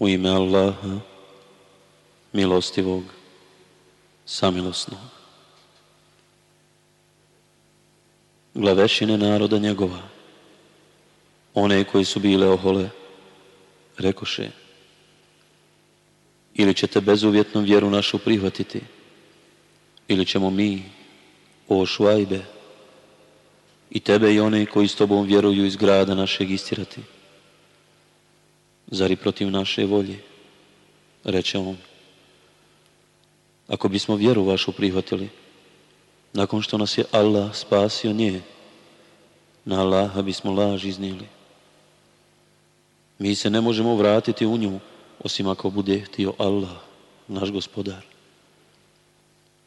u ime Allaha, milostivog, samilosnog. Glavešine naroda njegova, one koji su bile ohole, rekoše, ili ćete bezuvjetnom vjeru našu prihvatiti, ili ćemo mi, o švajbe, i tebe i one koji s tobom vjeruju iz grada našeg istirati zar i protiv naše volje? Reče on. Ako bismo vjeru vašu prihvatili, nakon što nas je Allah spasio nje, na Allaha bismo laž iznijeli. Mi se ne možemo vratiti u nju, osim ako bude htio Allah, naš gospodar.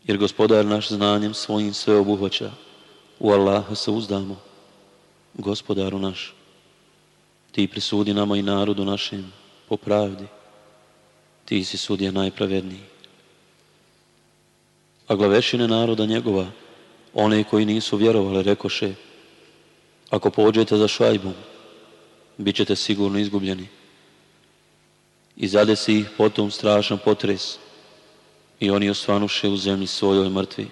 Jer gospodar naš znanjem svojim sve obuhvaća. U Allaha se uzdamo, gospodaru naš. Ti prisudi nama i narodu našem po pravdi. Ti si sudija najpravedniji. A glavešine naroda njegova, one koji nisu vjerovali, rekoše, ako pođete za šajbom, bit ćete sigurno izgubljeni. I zadesi ih potom strašan potres i oni osvanuše u zemlji svojoj mrtvi,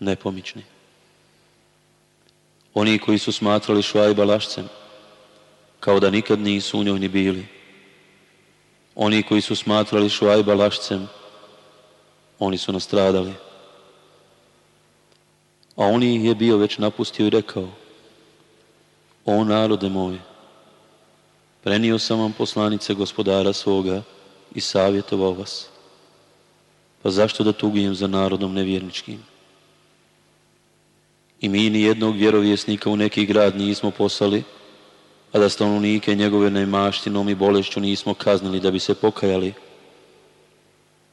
nepomični. Oni koji su smatrali švajba lašcem, kao da nikad nisu u njoj ni bili. Oni koji su smatrali Šuajba lašcem, oni su nastradali. A on ih je bio već napustio i rekao, O narode moje, prenio sam vam poslanice gospodara svoga i savjetovao vas. Pa zašto da tugujem za narodom nevjerničkim? I mi ni jednog vjerovjesnika u neki grad nismo poslali, a da stanovnike njegove najmaštinom i bolešću nismo kaznili da bi se pokajali.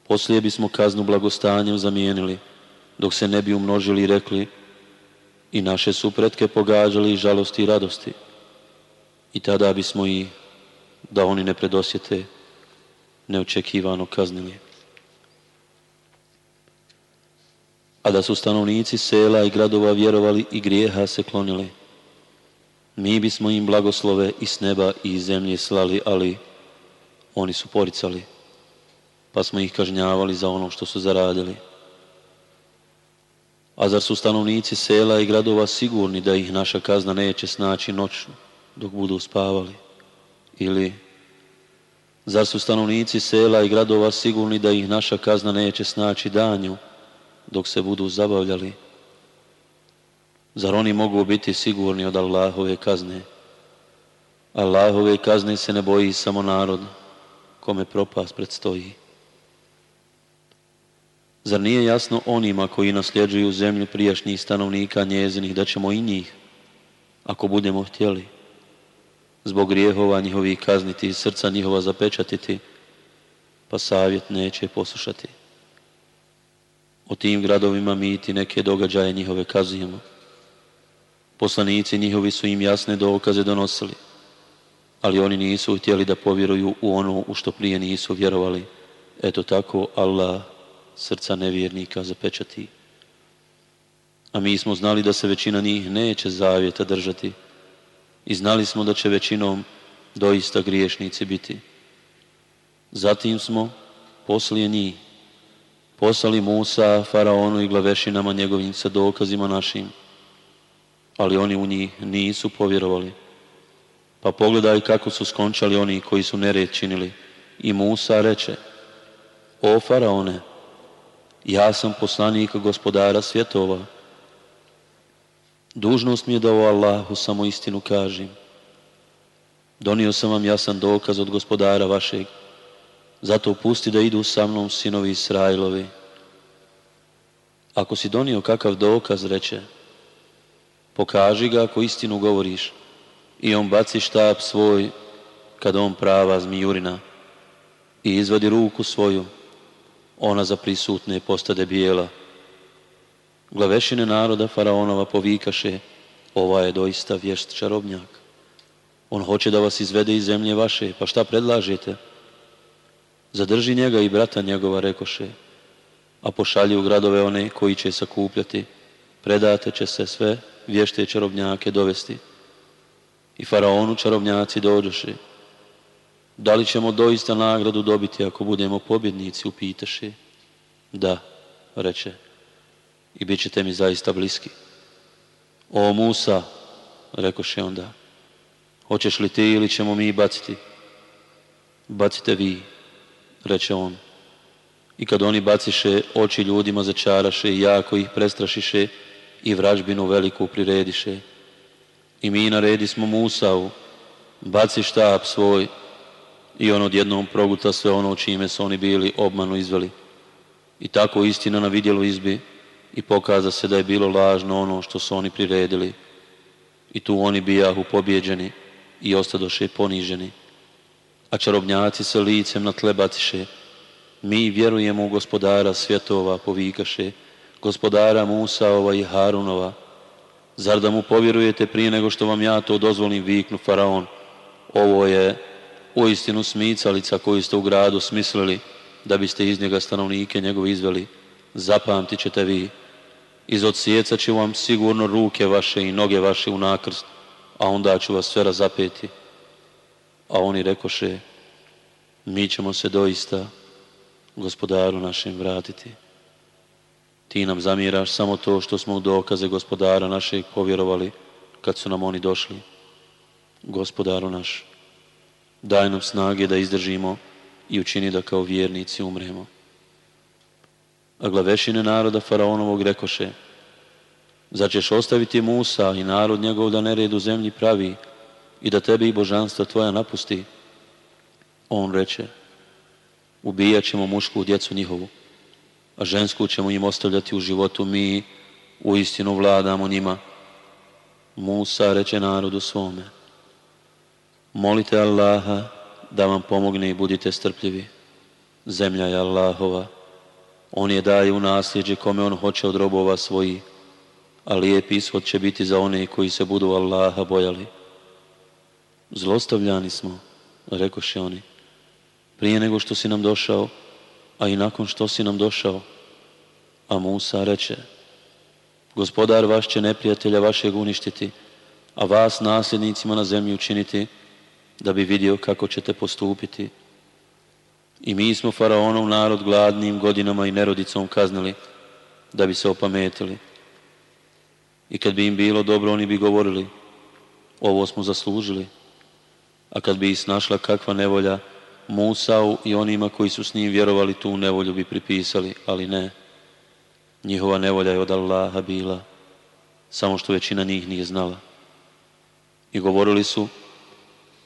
Poslije bismo kaznu blagostanjem zamijenili, dok se ne bi umnožili i rekli i naše su pretke pogađali žalosti i radosti. I tada bismo i, da oni ne predosjete, neočekivano kaznili. A da su stanovnici sela i gradova vjerovali i grijeha se klonili, mi bismo im blagoslove i s neba i iz zemlje slali, ali oni su poricali, pa smo ih kažnjavali za ono što su zaradili. A zar su stanovnici sela i gradova sigurni da ih naša kazna neće snaći noćno dok budu spavali? Ili zar su stanovnici sela i gradova sigurni da ih naša kazna neće snaći danju dok se budu zabavljali? Zar oni mogu biti sigurni od Allahove kazne? Allahove kazne se ne boji samo narod kome propast predstoji. Zar nije jasno onima koji nasljeđuju zemlju prijašnjih stanovnika njezinih da ćemo i njih, ako budemo htjeli, zbog grijehova njihovih kazniti i srca njihova zapečatiti, pa savjet neće poslušati. O tim gradovima mi ti neke događaje njihove kazujemo Poslanici njihovi su im jasne dokaze donosili, ali oni nisu htjeli da povjeruju u ono u što prije nisu vjerovali. Eto tako Allah srca nevjernika zapečati. A mi smo znali da se većina njih neće zavjeta držati i znali smo da će većinom doista griješnici biti. Zatim smo, poslije njih, poslali Musa, Faraonu i glavešinama njegovim sa dokazima našim ali oni u njih nisu povjerovali. Pa pogledaj kako su skončali oni koji su nered činili. I Musa reče, o Faraone, ja sam poslanik gospodara svjetova. Dužnost mi je da o Allahu samo istinu kažem. Donio sam vam jasan dokaz od gospodara vašeg. Zato pusti da idu sa mnom sinovi Israilovi. Ako si donio kakav dokaz, reče, Pokaži ga ako istinu govoriš i on baci štab svoj kad on prava zmijurina i izvadi ruku svoju, ona za prisutne postade bijela. Glavešine naroda faraonova povikaše, ova je doista vješt čarobnjak. On hoće da vas izvede iz zemlje vaše, pa šta predlažete? Zadrži njega i brata njegova, rekoše, a pošalji u gradove one koji će sakupljati predate će se sve vješte čarobnjake dovesti. I faraonu čarobnjaci dođoše. Da li ćemo doista nagradu dobiti ako budemo pobjednici, pitaši? Da, reče, i bit ćete mi zaista bliski. O Musa, rekoše onda, hoćeš li ti ili ćemo mi baciti? Bacite vi, reče on. I kad oni baciše, oči ljudima začaraše i jako ih prestrašiše, i vražbinu veliku prirediše. I mi naredi smo Musavu, baci štab svoj i on odjednom proguta sve ono čime su oni bili obmanu izveli. I tako istina na vidjelu izbi i pokaza se da je bilo lažno ono što su oni priredili. I tu oni bijahu pobjeđeni i ostadoše poniženi. A čarobnjaci se licem na tle baciše. Mi vjerujemo u gospodara svjetova povikaše gospodara Musaova i Harunova. Zar da mu povjerujete prije nego što vam ja to dozvolim viknu Faraon? Ovo je uistinu smicalica koju ste u gradu smislili da biste iz njega stanovnike njegove izveli. Zapamtit ćete vi. Izodsjecat ću vam sigurno ruke vaše i noge vaše u nakrst, a onda ću vas sve razapeti. A oni rekoše, mi ćemo se doista gospodaru našem vratiti ti nam zamiraš samo to što smo u dokaze gospodara našeg povjerovali kad su nam oni došli. Gospodaru naš, daj nam snage da izdržimo i učini da kao vjernici umremo. A glavešine naroda Faraonovog rekoše, zar ostaviti Musa i narod njegov da nered u zemlji pravi i da tebi i božanstva tvoja napusti? On reče, ubijat ćemo mušku djecu njihovu a žensku ćemo im ostavljati u životu mi, u istinu vladamo njima. Musa reče narodu svome, molite Allaha da vam pomogne i budite strpljivi. Zemlja je Allahova, on je daje u nasljeđe kome on hoće od robova svojih, a lijep ishod će biti za one koji se budu Allaha bojali. Zlostavljani smo, rekoše oni, prije nego što si nam došao, a i nakon što si nam došao. A Musa reče, gospodar vaš će neprijatelja vašeg uništiti, a vas nasljednicima na zemlji učiniti, da bi vidio kako ćete postupiti. I mi smo faraonov narod gladnim godinama i nerodicom kaznili, da bi se opametili. I kad bi im bilo dobro, oni bi govorili, ovo smo zaslužili. A kad bi ih snašla kakva nevolja, Musau i onima koji su s njim vjerovali tu nevolju bi pripisali, ali ne. Njihova nevolja je od Allaha bila, samo što većina njih nije znala. I govorili su,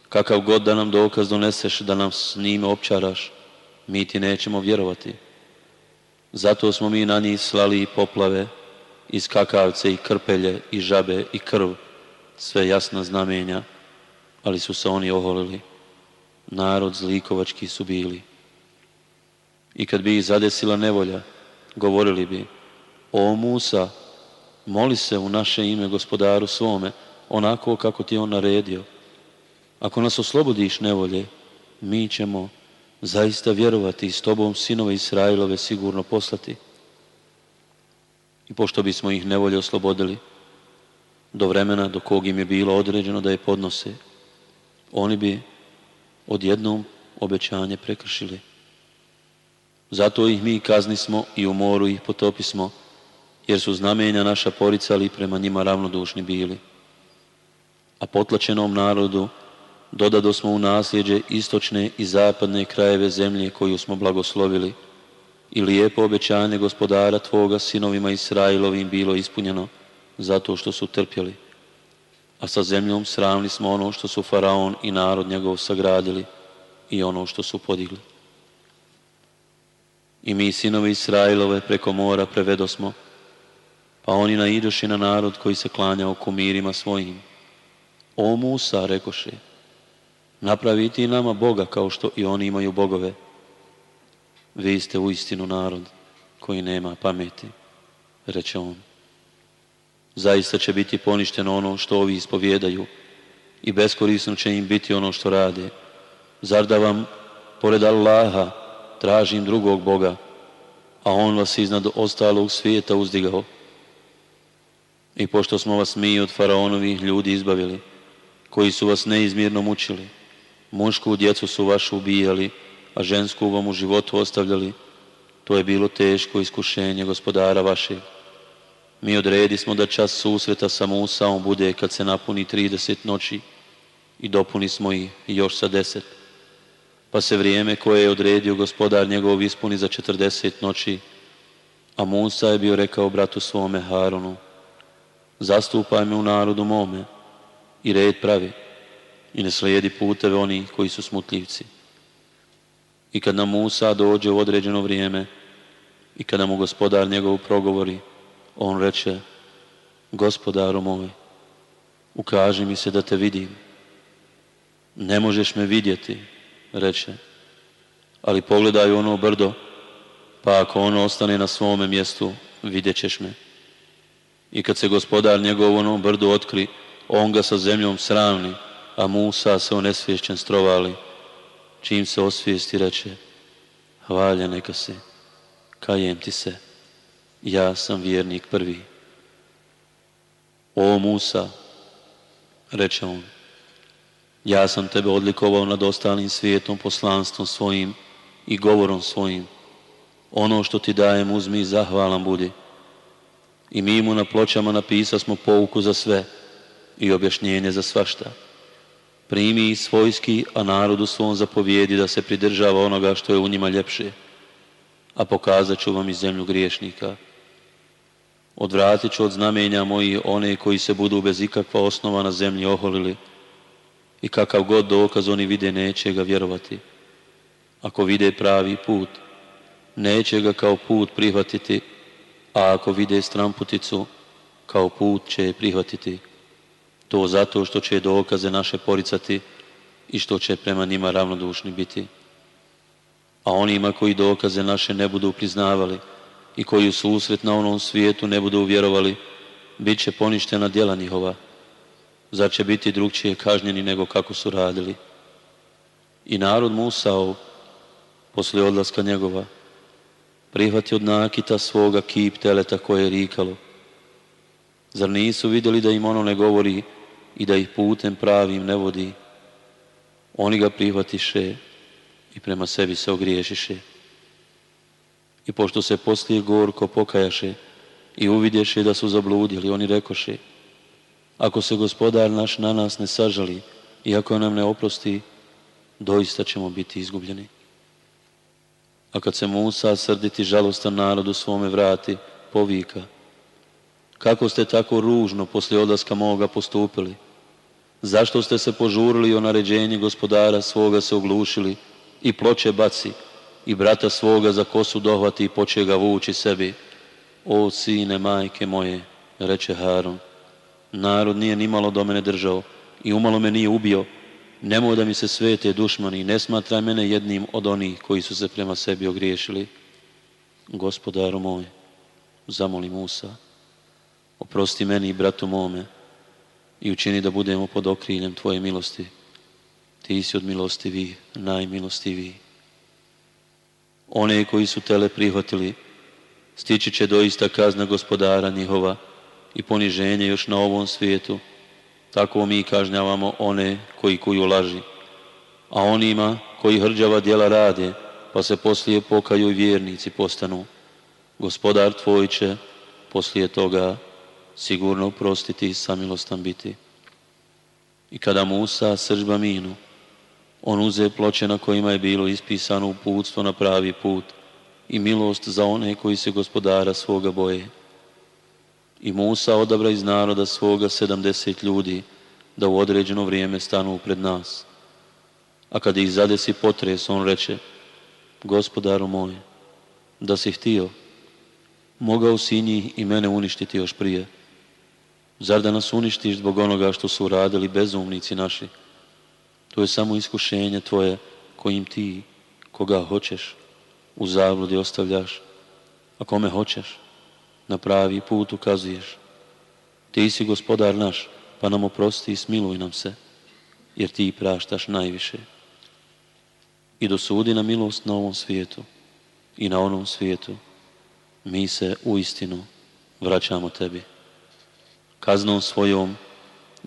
kakav god da nam dokaz doneseš da nam s njime općaraš, mi ti nećemo vjerovati. Zato smo mi na njih slali i poplave, i skakavce, i krpelje, i žabe, i krv, sve jasna znamenja, ali su se oni oholili narod zlikovački su bili. I kad bi ih zadesila nevolja, govorili bi, o Musa, moli se u naše ime gospodaru svome, onako kako ti je on naredio. Ako nas oslobodiš nevolje, mi ćemo zaista vjerovati i s tobom sinove Israilove sigurno poslati. I pošto bismo ih nevolje oslobodili, do vremena do kog im je bilo određeno da je podnose, oni bi odjednom obećanje prekršili. Zato ih mi kaznismo i u moru ih potopismo, jer su znamenja naša poricali prema njima ravnodušni bili. A potlačenom narodu dodado smo u nasljeđe istočne i zapadne krajeve zemlje koju smo blagoslovili i lijepo obećanje gospodara Tvoga sinovima Israilovim bilo ispunjeno zato što su trpjeli a sa zemljom sravni smo ono što su Faraon i narod njegov sagradili i ono što su podigli. I mi, sinovi Israilove, preko mora prevedo smo, pa oni naidoši na narod koji se klanja oko mirima svojim. O Musa, rekoše, napraviti ti nama Boga kao što i oni imaju bogove. Vi ste u istinu narod koji nema pameti, reče on zaista će biti poništeno ono što ovi ispovijedaju i beskorisno će im biti ono što rade. Zar da vam, pored Allaha, tražim drugog Boga, a On vas iznad ostalog svijeta uzdigao. I pošto smo vas mi od faraonovih ljudi izbavili, koji su vas neizmjerno mučili, mušku djecu su vašu ubijali, a žensku vam u životu ostavljali, to je bilo teško iskušenje gospodara vašeg mi smo da čas susreta sa Musaom bude kad se napuni 30 noći i dopuni smo ih još sa 10. Pa se vrijeme koje je odredio gospodar njegov ispuni za 40 noći, a Musa je bio rekao bratu svome Harunu, zastupaj me u narodu mome i red pravi i ne slijedi puteve oni koji su smutljivci. I kad nam Musa dođe u određeno vrijeme i kada mu gospodar njegov progovori, on reče, gospodaru moj, ukaži mi se da te vidim. Ne možeš me vidjeti, reče, ali pogledaj ono brdo, pa ako ono ostane na svome mjestu, vidjet ćeš me. I kad se gospodar njegov ono brdu otkri, on ga sa zemljom sravni, a Musa se onesvješćen strovali. Čim se osvijesti reče, hvala neka si, kajem ti se ja sam vjernik prvi. O Musa, reče on, ja sam tebe odlikovao nad ostalim svijetom, poslanstvom svojim i govorom svojim. Ono što ti dajem uzmi i zahvalan budi. I mi mu na pločama napisa smo pouku za sve i objašnjenje za svašta. Primi svojski, a narodu svom zapovijedi da se pridržava onoga što je u njima ljepše a pokazat ću vam i zemlju griješnika. Odvratit ću od znamenja moji one koji se budu bez ikakva osnova na zemlji oholili i kakav god dokaz oni vide neće ga vjerovati. Ako vide pravi put, neće ga kao put prihvatiti, a ako vide stramputicu, kao put će je prihvatiti. To zato što će dokaze naše poricati i što će prema njima ravnodušni biti a onima koji dokaze naše ne budu priznavali i koji u susret na onom svijetu ne budu vjerovali, bit će poništena djela njihova. Zar će biti drugčije kažnjeni nego kako su radili? I narod Musao, poslije odlaska njegova, prihvati od nakita svoga kip teleta koje je rikalo. Zar nisu vidjeli da im ono ne govori i da ih putem pravim ne vodi? Oni ga prihvatiše i prema sebi se ogriješiše. I pošto se poslije gorko pokajaše i uvidješe da su zabludili, oni rekoše, ako se gospodar naš na nas ne sažali i ako nam ne oprosti, doista ćemo biti izgubljeni. A kad se Musa srditi žalostan narodu svome vrati, povika, kako ste tako ružno poslije odlaska moga postupili? Zašto ste se požurili o naređenje gospodara svoga se oglušili i ploče baci i brata svoga za kosu dohvati i poče ga vući sebi. O sine majke moje, reče Harun, narod nije nimalo do mene držao i umalo me nije ubio. Nemoj da mi se svete dušmani, ne smatraj mene jednim od onih koji su se prema sebi ogriješili. Gospodaru moj, zamoli Musa, oprosti meni i bratu mome i učini da budemo pod okriljem Tvoje milosti ti si od milostivi najmilostiviji. One koji su tele prihvatili, stići će doista kazna gospodara njihova i poniženje još na ovom svijetu. Tako mi kažnjavamo one koji kuju laži. A onima koji hrđava djela rade, pa se poslije pokaju i vjernici postanu. Gospodar tvoj će poslije toga sigurno prostiti i samilostan biti. I kada Musa sržba minu, on uze ploče na kojima je bilo ispisano uputstvo na pravi put i milost za one koji se gospodara svoga boje. I Musa odabra iz naroda svoga sedamdeset ljudi da u određeno vrijeme stanu pred nas. A kada ih zadesi potres, on reče, gospodaru moj, da si htio, mogao si njih i mene uništiti još prije. Zar da nas uništiš zbog onoga što su uradili bezumnici naši? To je samo iskušenje tvoje kojim ti koga hoćeš u zabludi ostavljaš, a kome hoćeš na pravi put ukazuješ. Ti si gospodar naš, pa nam oprosti i smiluj nam se, jer ti praštaš najviše. I dosudi na milost na ovom svijetu i na onom svijetu. Mi se u istinu vraćamo tebi. Kaznom svojom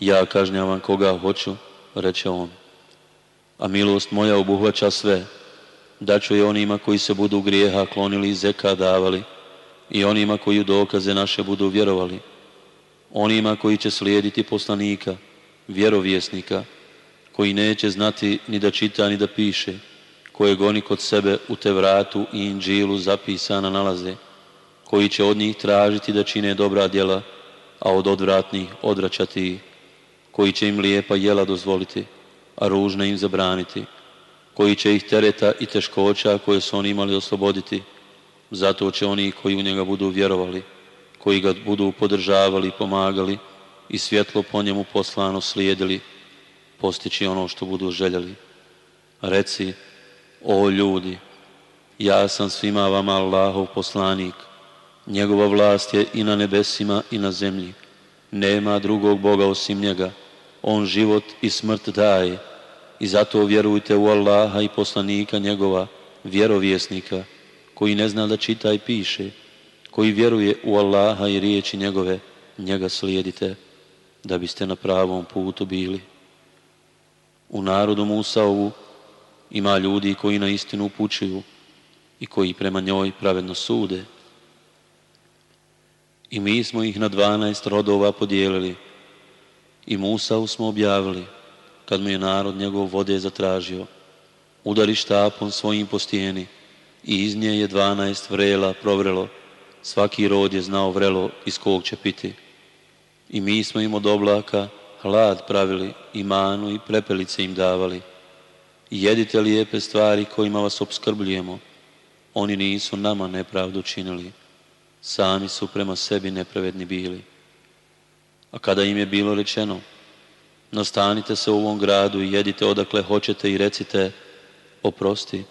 ja kažnjavam koga hoću, reče on a milost moja obuhvaća sve. ću je onima koji se budu grijeha klonili i zeka davali i onima koji u dokaze naše budu vjerovali. Onima koji će slijediti poslanika, vjerovjesnika, koji neće znati ni da čita ni da piše, kojeg oni kod sebe u Tevratu i Inđilu zapisana nalaze, koji će od njih tražiti da čine dobra djela, a od odvratnih odvraćati ih, koji će im lijepa jela dozvoliti a ružne im zabraniti, koji će ih tereta i teškoća koje su oni imali osloboditi, zato će oni koji u njega budu vjerovali, koji ga budu podržavali i pomagali i svjetlo po njemu poslano slijedili, postići ono što budu željeli. Reci, o ljudi, ja sam svima vama Allahov poslanik, njegova vlast je i na nebesima i na zemlji. Nema drugog Boga osim njega, on život i smrt daje, i zato vjerujte u Allaha i poslanika njegova, vjerovjesnika, koji ne zna da čita i piše, koji vjeruje u Allaha i riječi njegove, njega slijedite, da biste na pravom putu bili. U narodu Musaovu ima ljudi koji na istinu upućuju i koji prema njoj pravedno sude. I mi smo ih na dvanaest rodova podijelili i Musau smo objavili kad mu je narod njegov vode zatražio. Udari štapom svojim po stijeni i iz nje je dvanaest vrela provrelo. Svaki rod je znao vrelo iz kog će piti. I mi smo im od oblaka hlad pravili i manu i prepelice im davali. I jedite lijepe stvari kojima vas obskrbljujemo. Oni nisu nama nepravdu činili. Sami su prema sebi nepravedni bili. A kada im je bilo rečeno, Nastanite se u ovom gradu i jedite odakle hoćete i recite oprosti.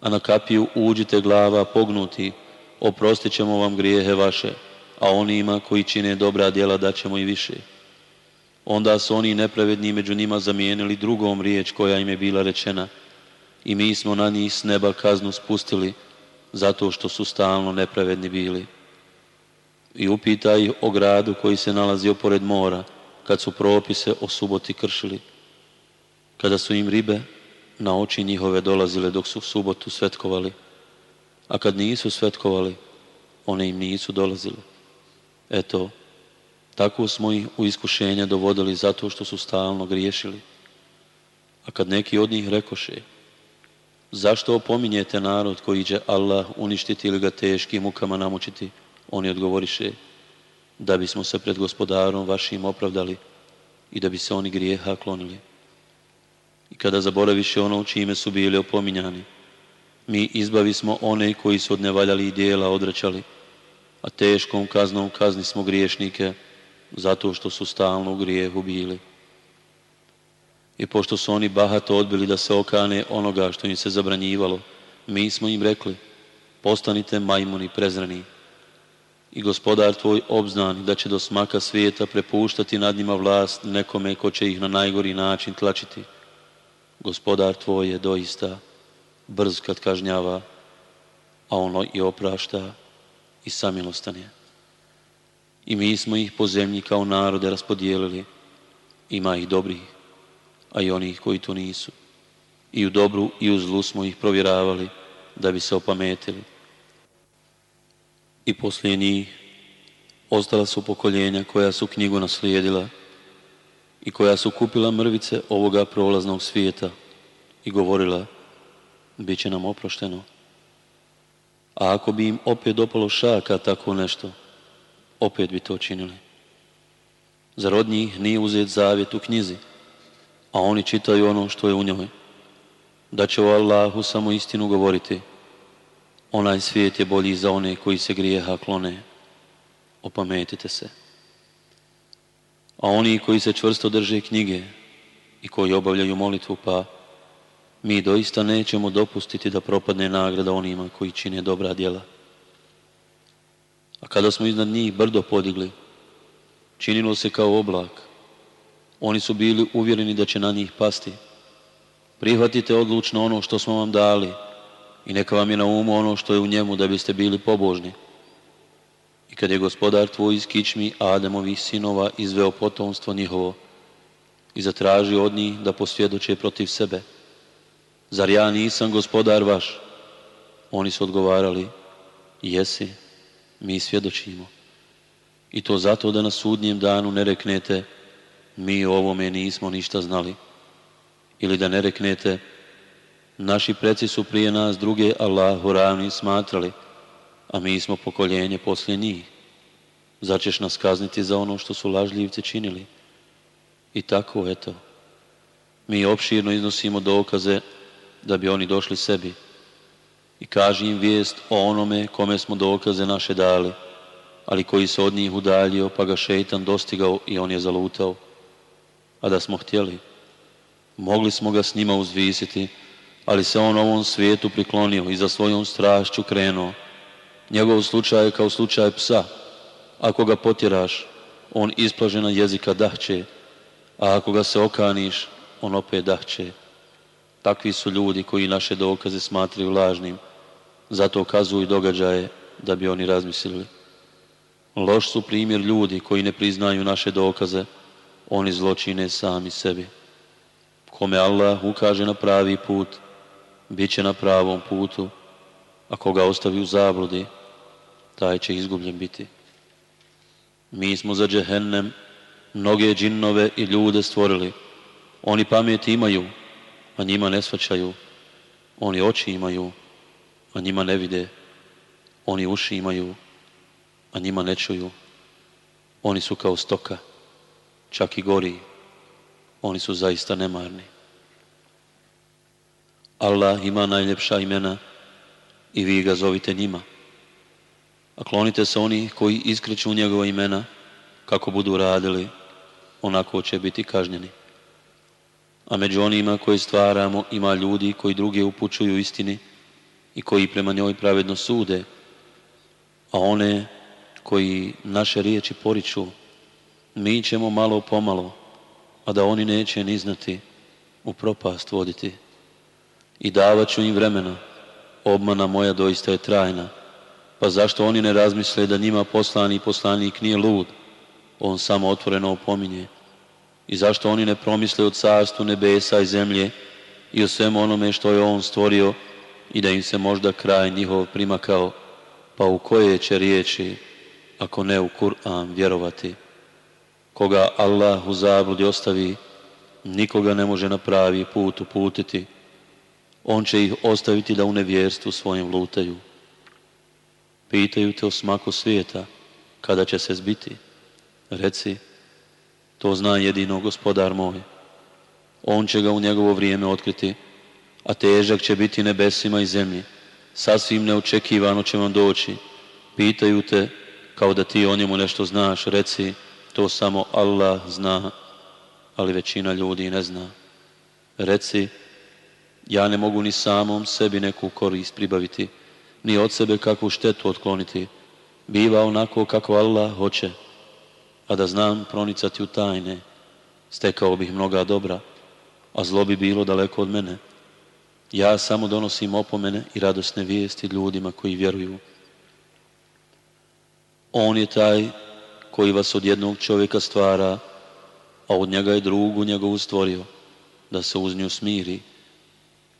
A na kapiju uđite glava pognuti, oprostit ćemo vam grijehe vaše, a onima koji čine dobra djela daćemo i više. Onda su oni nepravedni među njima zamijenili drugom riječ koja im je bila rečena i mi smo na njih s neba kaznu spustili zato što su stalno nepravedni bili. I upitaj ih o gradu koji se nalazio pored mora, kad su propise o suboti kršili, kada su im ribe na oči njihove dolazile dok su subotu svetkovali, a kad nisu svetkovali, one im nisu dolazile. Eto, tako smo ih u iskušenje dovodili zato što su stalno griješili. A kad neki od njih rekoše, zašto opominjete narod koji će Allah uništiti ili ga teškim mukama namučiti, oni odgovoriše, da bismo se pred gospodarom vašim opravdali i da bi se oni grijeha klonili. I kada zaboraviše ono u čime su bili opominjani, mi izbavi smo one koji su od nevaljali i dijela odrećali, a teškom kaznom kazni smo griješnike zato što su stalno u grijehu bili. I pošto su oni bahato odbili da se okane onoga što im se zabranjivalo, mi smo im rekli, postanite majmuni prezrani, i gospodar tvoj obznan da će do smaka svijeta prepuštati nad njima vlast nekome ko će ih na najgori način tlačiti. Gospodar tvoj je doista brz kad kažnjava, a ono i oprašta i samilostan je. I mi smo ih po zemlji kao narode raspodijelili. Ima ih dobrih, a i onih koji tu nisu. I u dobru i u zlu smo ih provjeravali da bi se opametili i poslije njih ostala su pokoljenja koja su knjigu naslijedila i koja su kupila mrvice ovoga prolaznog svijeta i govorila bit će nam oprošteno. A ako bi im opet dopalo šaka tako nešto, opet bi to činili. Zar od njih nije uzet zavjet u knjizi, a oni čitaju ono što je u njoj, da će o Allahu samo istinu govoriti, Onaj svijet je bolji za one koji se grijeha klone. Opametite se. A oni koji se čvrsto drže knjige i koji obavljaju molitvu pa mi doista nećemo dopustiti da propadne nagrada onima koji čine dobra djela. A kada smo iznad njih brdo podigli, činilo se kao oblak. Oni su bili uvjereni da će na njih pasti. Prihvatite odlučno ono što smo vam dali, i neka vam je na umu ono što je u njemu da biste bili pobožni. I kad je gospodar tvoj iz kičmi Ademovih sinova izveo potomstvo njihovo i zatražio od njih da posvjedoče protiv sebe, zar ja nisam gospodar vaš? Oni su odgovarali, jesi, mi svjedočimo. I to zato da na sudnjem danu ne reknete, mi o ovome nismo ništa znali. Ili da ne reknete, Naši preci su prije nas druge Allahu ravni smatrali, a mi smo pokoljenje poslije njih. Začeš nas kazniti za ono što su lažljivci činili. I tako, eto, mi opširno iznosimo dokaze da bi oni došli sebi i kaži im vijest o onome kome smo dokaze naše dali, ali koji se od njih udaljio, pa ga šeitan dostigao i on je zalutao. A da smo htjeli, mogli smo ga s njima uzvisiti, ali se on ovom svijetu priklonio i za svojom strašću krenuo. Njegov slučaj je kao slučaj psa. Ako ga potjeraš, on isplažena jezika dahće, a ako ga se okaniš, on opet dahće. Takvi su ljudi koji naše dokaze smatraju lažnim, zato kazuju događaje da bi oni razmislili. Loš su primjer ljudi koji ne priznaju naše dokaze, oni zločine sami sebi. Kome Allah ukaže na pravi put, bit će na pravom putu, a koga ostavi u zabludi, taj će izgubljen biti. Mi smo za džehennem mnoge džinnove i ljude stvorili. Oni pameti imaju, a njima ne svačaju. Oni oči imaju, a njima ne vide. Oni uši imaju, a njima ne čuju. Oni su kao stoka, čak i gori. Oni su zaista nemarni. Allah ima najljepša imena i vi ga zovite njima. A klonite se oni koji iskreću njegova imena kako budu radili, onako će biti kažnjeni. A među onima koje stvaramo ima ljudi koji druge upućuju istini i koji prema njoj pravedno sude, a one koji naše riječi poriču, mi ćemo malo pomalo, a da oni neće ni znati u propast voditi i davat ću im vremena. Obmana moja doista je trajna. Pa zašto oni ne razmisle da njima poslani poslanik nije lud? On samo otvoreno opominje. I zašto oni ne promisle o carstvu nebesa i zemlje i o svemu onome što je on stvorio i da im se možda kraj njihov primakao? Pa u koje će riječi, ako ne u Kur'an, vjerovati? Koga Allah u zabludi ostavi, nikoga ne može na pravi put uputiti on će ih ostaviti da u nevjerstvu svojim lutaju. Pitaju te o smaku svijeta, kada će se zbiti. Reci, to zna jedino gospodar moj. On će ga u njegovo vrijeme otkriti, a težak će biti nebesima i zemlji. Sasvim neočekivano će vam doći. Pitaju te, kao da ti o njemu nešto znaš, reci, to samo Allah zna, ali većina ljudi ne zna. Reci, ja ne mogu ni samom sebi neku korist pribaviti, ni od sebe kakvu štetu otkloniti. Biva onako kako Allah hoće, a da znam pronicati u tajne, stekao bih mnoga dobra, a zlo bi bilo daleko od mene. Ja samo donosim opomene i radosne vijesti ljudima koji vjeruju. On je taj koji vas od jednog čovjeka stvara, a od njega je drugu njegovu stvorio, da se uz nju smiri,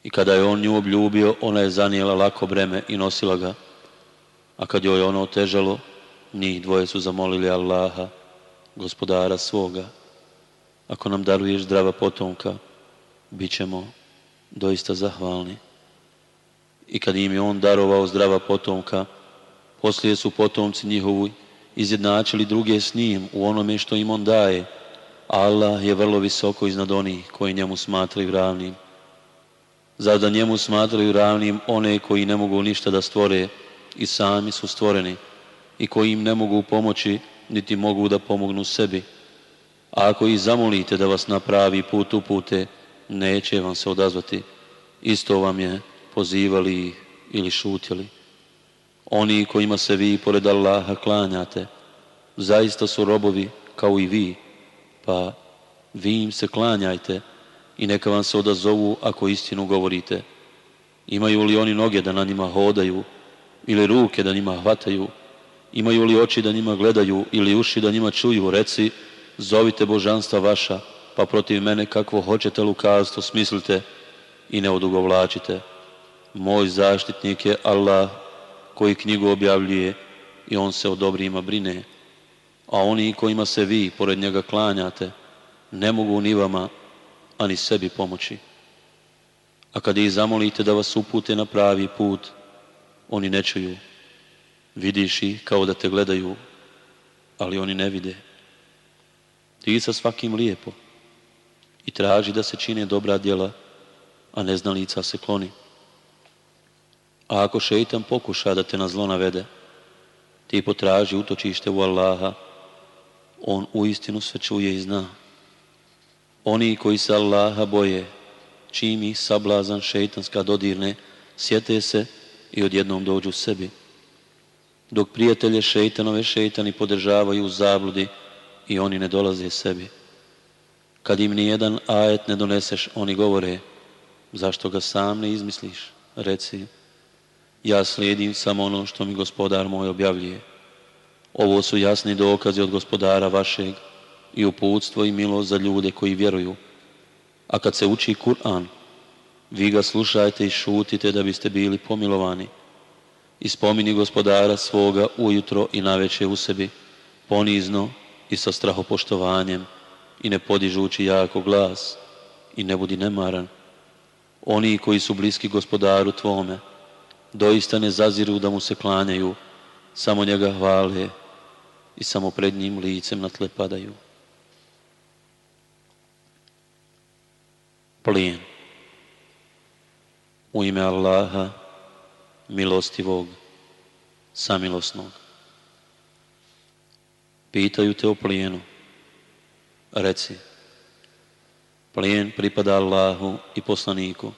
i kada je on nju obljubio, ona je zanijela lako breme i nosila ga. A kad joj je ono otežalo, njih dvoje su zamolili Allaha, gospodara svoga. Ako nam daruješ zdrava potomka, bit ćemo doista zahvalni. I kad im je on darovao zdrava potomka, poslije su potomci njihovi izjednačili druge s njim u onome što im on daje. Allah je vrlo visoko iznad onih koji njemu smatraju ravnim. Zar da njemu smatraju ravnim one koji ne mogu ništa da stvore i sami su stvoreni i koji im ne mogu pomoći niti mogu da pomognu sebi. A ako ih zamolite da vas napravi pravi put upute, neće vam se odazvati. Isto vam je pozivali ili šutjeli. Oni kojima se vi pored Allaha klanjate, zaista su robovi kao i vi, pa vi im se klanjajte, i neka vam se odazovu ako istinu govorite. Imaju li oni noge da na njima hodaju ili ruke da njima hvataju? Imaju li oči da njima gledaju ili uši da njima čuju? Reci, zovite božanstva vaša, pa protiv mene kakvo hoćete lukavstvo smislite i ne odugovlačite. Moj zaštitnik je Allah koji knjigu objavljuje i on se o dobrima brine. A oni kojima se vi pored njega klanjate, ne mogu ni vama a ni sebi pomoći. A kada ih zamolite da vas upute na pravi put, oni ne čuju. Vidiš ih kao da te gledaju, ali oni ne vide. Ti sa svakim lijepo i traži da se čine dobra djela, a neznalica se kloni. A ako šeitan pokuša da te na zlo navede, ti potraži utočište u Allaha, on istinu sve čuje i zna. Oni koji se Allaha boje, čim ih sablazan šeitanska dodirne, sjete se i odjednom dođu sebi. Dok prijatelje šeitanove šeitani podržavaju u zabludi i oni ne dolaze sebi. Kad im nijedan ajet ne doneseš, oni govore, zašto ga sam ne izmisliš? Reci, ja slijedim samo ono što mi gospodar moj objavljuje. Ovo su jasni dokazi od gospodara vašeg, i uputstvo i milo za ljude koji vjeruju. A kad se uči Kur'an, vi ga slušajte i šutite da biste bili pomilovani. I gospodara svoga ujutro i naveće u sebi, ponizno i sa strahopoštovanjem i ne podižući jako glas i ne budi nemaran. Oni koji su bliski gospodaru tvome, doista ne zaziru da mu se klanjaju, samo njega hvale i samo pred njim licem na tle padaju. Plijen, U ime Allaha, milostivog, samilosnog. Pitaju te o plijenu. Reci, plijen pripada Allahu i poslaniku.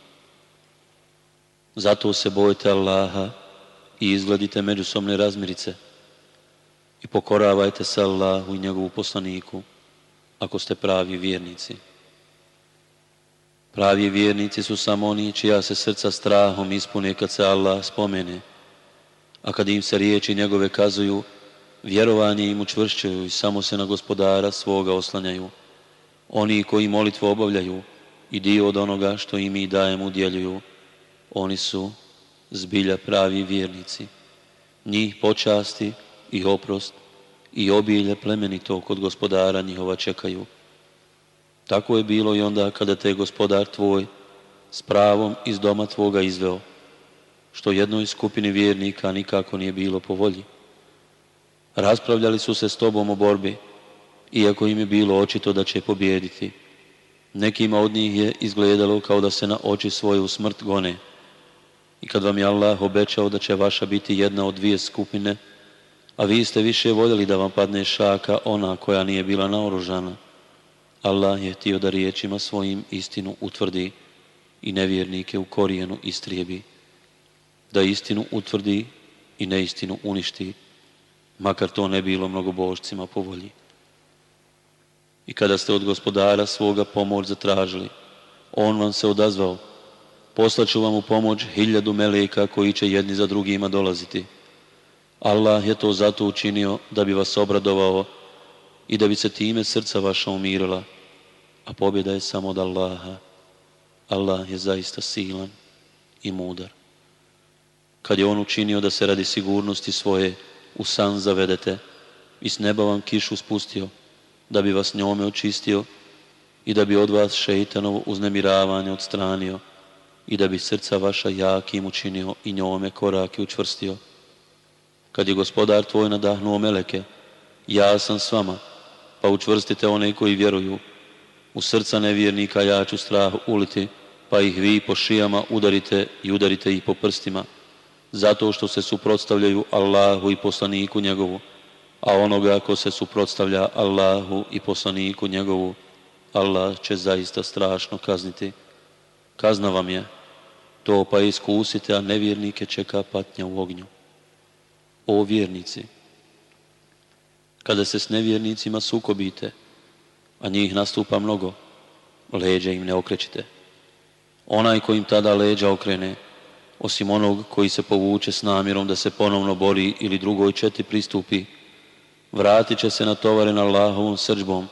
Zato se bojite Allaha i izgledite međusobne razmirice i pokoravajte se Allahu i njegovu poslaniku ako ste pravi vjernici. Pravi vjernici su samo oni čija se srca strahom ispune kad se Allah spomene, a kad im se riječi njegove kazuju, vjerovanje im učvršćuju i samo se na gospodara svoga oslanjaju. Oni koji molitvu obavljaju i dio od onoga što im i dajem udjeljuju, oni su zbilja pravi vjernici. Njih počasti i oprost i obilje plemenito kod gospodara njihova čekaju. Tako je bilo i onda kada te gospodar tvoj s pravom iz doma tvoga izveo, što jednoj skupini vjernika nikako nije bilo po volji. Raspravljali su se s tobom o borbi, iako im je bilo očito da će pobijediti. Nekima od njih je izgledalo kao da se na oči svoje u smrt gone. I kad vam je Allah obećao da će vaša biti jedna od dvije skupine, a vi ste više voljeli da vam padne šaka ona koja nije bila naoružana, Allah je htio da riječima svojim istinu utvrdi i nevjernike u korijenu istrijebi, da istinu utvrdi i neistinu uništi, makar to ne bilo mnogobožcima po volji. I kada ste od gospodara svoga pomoć zatražili, on vam se odazvao, poslaću vam u pomoć hiljadu meleka koji će jedni za drugima dolaziti. Allah je to zato učinio da bi vas obradovao i da bi se time srca vaša umirila, a pobjeda je samo od Allaha. Allah je zaista silan i mudar. Kad je on učinio da se radi sigurnosti svoje u san zavedete i s neba vam kišu spustio, da bi vas njome očistio i da bi od vas šeitanovo uznemiravanje odstranio i da bi srca vaša jakim učinio i njome korake učvrstio. Kad je gospodar tvoj nadahnuo meleke, ja sam s vama, pa učvrstite one koji vjeruju. U srca nevjernika ja ću strah uliti, pa ih vi po šijama udarite i udarite ih po prstima, zato što se suprotstavljaju Allahu i poslaniku njegovu, a onoga ko se suprotstavlja Allahu i poslaniku njegovu, Allah će zaista strašno kazniti. Kazna vam je, to pa iskusite, a nevjernike čeka patnja u ognju. O vjernici! Kada se s nevjernicima sukobite, a njih nastupa mnogo, leđa im ne okrećite. Onaj ko im tada leđa okrene, osim onog koji se povuče s namjerom da se ponovno bori ili drugoj četi pristupi, vratit će se na na Allahovom srđbom,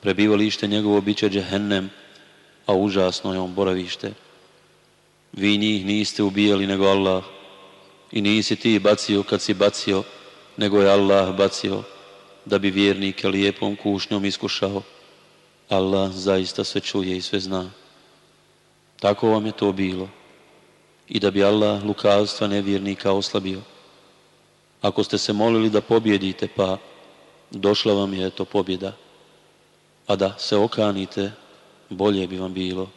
prebivalište njegovo bit će džehennem, a užasno je on boravište. Vi njih niste ubijali nego Allah i nisi ti bacio kad si bacio, nego je Allah bacio da bi vjernike lijepom kušnjom iskušao. Allah zaista sve čuje i sve zna. Tako vam je to bilo. I da bi Allah lukavstva nevjernika oslabio. Ako ste se molili da pobjedite, pa došla vam je to pobjeda. A da se okanite, bolje bi vam bilo.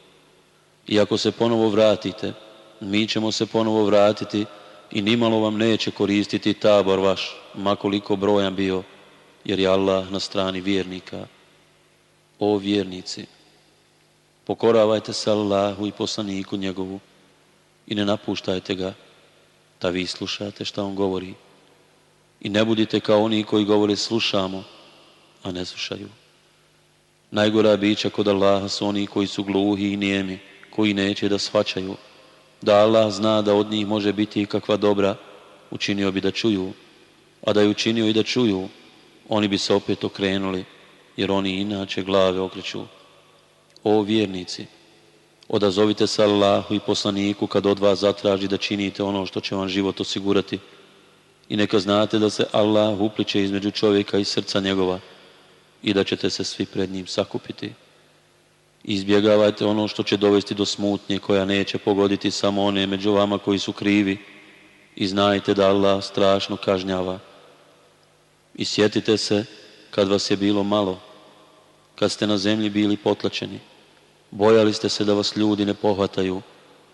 I ako se ponovo vratite, mi ćemo se ponovo vratiti i nimalo vam neće koristiti tabor vaš, makoliko brojan bio jer je Allah na strani vjernika. O vjernici, pokoravajte se Allahu i poslaniku njegovu i ne napuštajte ga, da vi slušate šta on govori. I ne budite kao oni koji govore slušamo, a ne slušaju. Najgora bića kod Allaha su oni koji su gluhi i nijemi, koji neće da shvaćaju. Da Allah zna da od njih može biti kakva dobra, učinio bi da čuju, a da je učinio i da čuju, oni bi se opet okrenuli, jer oni inače glave okreću. O vjernici, odazovite se Allahu i poslaniku kad od vas zatraži da činite ono što će vam život osigurati. I neka znate da se Allah upliče između čovjeka i srca njegova i da ćete se svi pred njim sakupiti. Izbjegavajte ono što će dovesti do smutnje koja neće pogoditi samo one među vama koji su krivi i znajte da Allah strašno kažnjava i sjetite se kad vas je bilo malo, kad ste na zemlji bili potlačeni. Bojali ste se da vas ljudi ne pohvataju,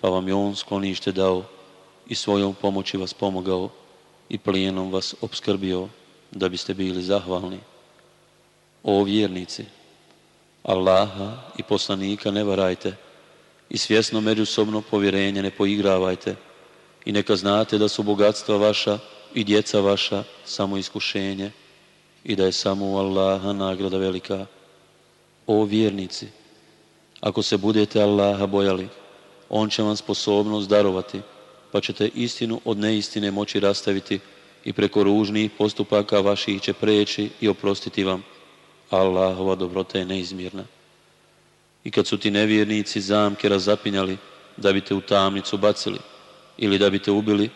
pa vam je on sklonište dao i svojom pomoći vas pomogao i plijenom vas obskrbio da biste bili zahvalni. O vjernici, Allaha i poslanika ne varajte i svjesno međusobno povjerenje ne poigravajte, i neka znate da su bogatstva vaša i djeca vaša samo iskušenje i da je samo u Allaha nagrada velika. O vjernici, ako se budete Allaha bojali, On će vam sposobnost darovati, pa ćete istinu od neistine moći rastaviti i preko ružnih postupaka vaših će preći i oprostiti vam. Allahova dobrota je neizmjerna. I kad su ti nevjernici zamke razapinjali, da bi te u tamnicu bacili, ili da bi te ubili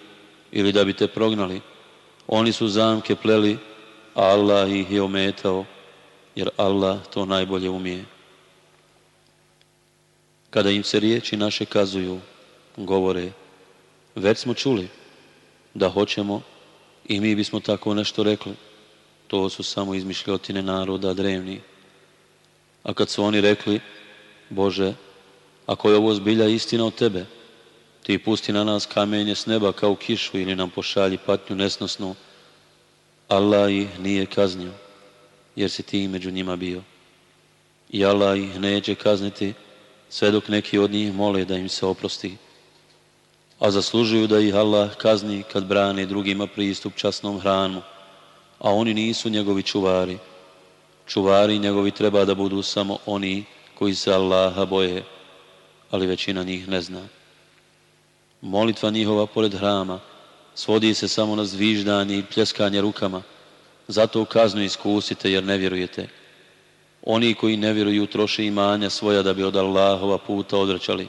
ili da bi te prognali. Oni su zamke pleli, a Allah ih je ometao, jer Allah to najbolje umije. Kada im se riječi naše kazuju, govore, već smo čuli da hoćemo i mi bismo tako nešto rekli. To su samo izmišljotine naroda drevni. A kad su oni rekli, Bože, ako je ovo zbilja istina od tebe, ti pusti na nas kamenje s neba kao kišu ili nam pošalji patnju nesnosnu. Allah ih nije kaznio, jer si ti među njima bio. I Allah ih neće kazniti, sve dok neki od njih mole da im se oprosti. A zaslužuju da ih Allah kazni kad brane drugima pristup časnom hranu, a oni nisu njegovi čuvari. Čuvari njegovi treba da budu samo oni koji se Allaha boje, ali većina njih ne zna. Molitva njihova pored hrama svodi se samo na zviždanje i pljeskanje rukama. Zato kaznu iskusite jer ne vjerujete. Oni koji ne vjeruju troše imanja svoja da bi od Allahova puta odrećali.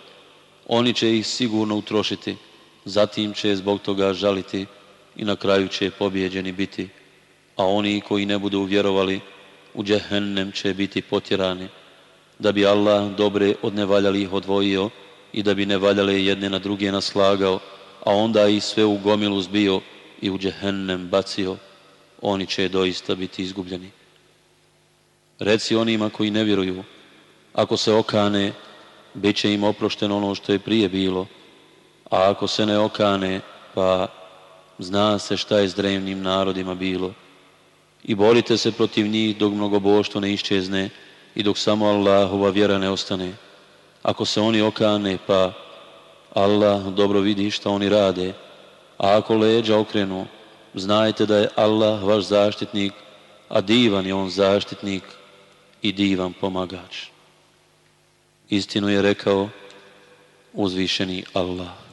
Oni će ih sigurno utrošiti, zatim će zbog toga žaliti i na kraju će pobjeđeni biti. A oni koji ne budu vjerovali, u džehennem će biti potjerani. Da bi Allah dobre od ih odvojio, i da bi ne valjale jedne na druge naslagao, a onda i sve u gomilu zbio i u džehennem bacio, oni će doista biti izgubljeni. Reci onima koji ne vjeruju, ako se okane, bit će im oprošteno ono što je prije bilo, a ako se ne okane, pa zna se šta je s drevnim narodima bilo. I borite se protiv njih dok mnogoboštvo ne iščezne i dok samo Allahova vjera ne ostane. Ako se oni okane, pa Allah dobro vidi šta oni rade. A ako leđa okrenu, znajte da je Allah vaš zaštitnik, a divan je on zaštitnik i divan pomagač. Istinu je rekao uzvišeni Allah.